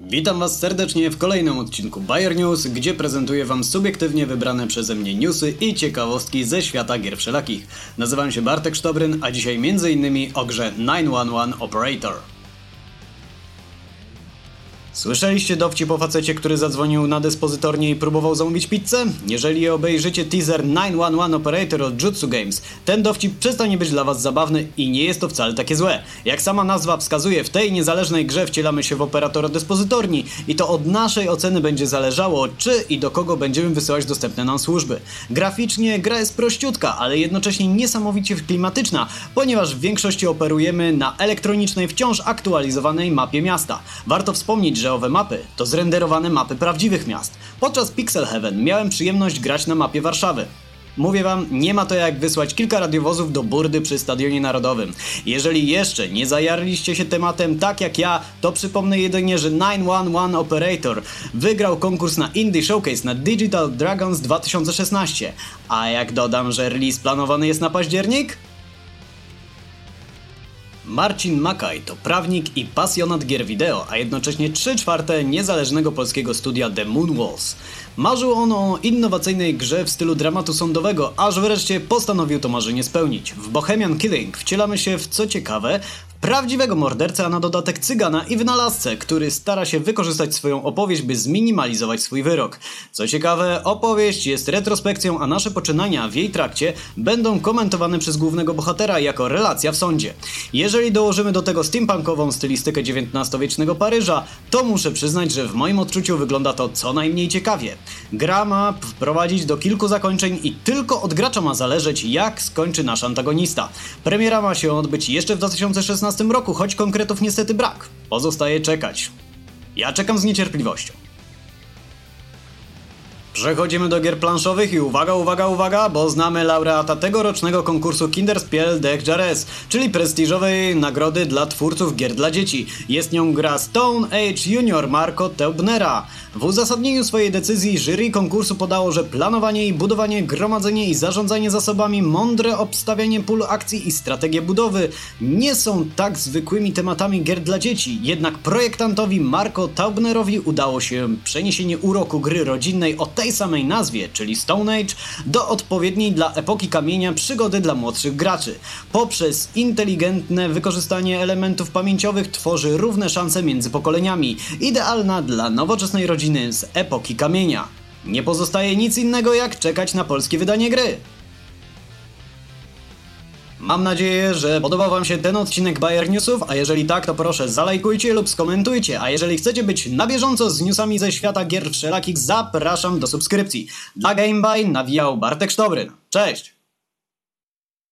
Witam Was serdecznie w kolejnym odcinku Bayer News, gdzie prezentuję Wam subiektywnie wybrane przeze mnie newsy i ciekawostki ze świata gier wszelakich. Nazywam się Bartek Sztobryn, a dzisiaj m.in. o grze 911 Operator. Słyszeliście dowcip o facecie, który zadzwonił na dyspozytornię i próbował zamówić pizzę? Jeżeli obejrzycie teaser 911 Operator od Jutsu Games, ten dowcip przestanie być dla was zabawny i nie jest to wcale takie złe. Jak sama nazwa wskazuje, w tej niezależnej grze wcielamy się w operatora dyspozytorni i to od naszej oceny będzie zależało, czy i do kogo będziemy wysyłać dostępne nam służby. Graficznie gra jest prościutka, ale jednocześnie niesamowicie klimatyczna, ponieważ w większości operujemy na elektronicznej, wciąż aktualizowanej mapie miasta. Warto wspomnieć, że mapy to zrenderowane mapy prawdziwych miast. Podczas Pixel Heaven miałem przyjemność grać na mapie Warszawy. Mówię wam, nie ma to jak wysłać kilka radiowozów do burdy przy Stadionie Narodowym. Jeżeli jeszcze nie zajarliście się tematem tak jak ja, to przypomnę jedynie, że 911 Operator wygrał konkurs na Indie Showcase na Digital Dragons 2016. A jak dodam, że release planowany jest na październik? Marcin Makaj to prawnik i pasjonat gier wideo, a jednocześnie 3 czwarte niezależnego polskiego studia The Moon Walls. Marzył on o innowacyjnej grze w stylu dramatu sądowego, aż wreszcie postanowił to marzenie spełnić. W Bohemian Killing wcielamy się w co ciekawe prawdziwego mordercę, a na dodatek cygana i wynalazcę, który stara się wykorzystać swoją opowieść, by zminimalizować swój wyrok. Co ciekawe, opowieść jest retrospekcją, a nasze poczynania w jej trakcie będą komentowane przez głównego bohatera jako relacja w sądzie. Jeżeli dołożymy do tego steampunkową stylistykę XIX-wiecznego Paryża, to muszę przyznać, że w moim odczuciu wygląda to co najmniej ciekawie. Gra ma wprowadzić do kilku zakończeń i tylko od gracza ma zależeć, jak skończy nasz antagonista. Premiera ma się odbyć jeszcze w 2016 roku, choć konkretów niestety brak. Pozostaje czekać. Ja czekam z niecierpliwością. Przechodzimy do gier planszowych i uwaga, uwaga, uwaga, bo znamy laureata tegorocznego konkursu Kinderspiel Dech Jares, czyli prestiżowej nagrody dla twórców gier dla dzieci. Jest nią gra Stone Age Junior Marco Teubnera. W uzasadnieniu swojej decyzji jury konkursu podało, że planowanie i budowanie, gromadzenie i zarządzanie zasobami, mądre obstawianie pól akcji i strategie budowy nie są tak zwykłymi tematami gier dla dzieci, jednak projektantowi Marco Taubnerowi udało się przeniesienie uroku gry rodzinnej o tej samej nazwie, czyli Stone Age, do odpowiedniej dla epoki kamienia przygody dla młodszych graczy. Poprzez inteligentne wykorzystanie elementów pamięciowych tworzy równe szanse między pokoleniami, idealna dla nowoczesnej rodziny z epoki kamienia. Nie pozostaje nic innego jak czekać na polskie wydanie gry. Mam nadzieję, że podobał Wam się ten odcinek Bayer Newsów, a jeżeli tak, to proszę zalajkujcie lub skomentujcie, a jeżeli chcecie być na bieżąco z newsami ze świata gier wszelakich, zapraszam do subskrypcji. Dla GameBuy nawijał Bartek Sztobryn. Cześć!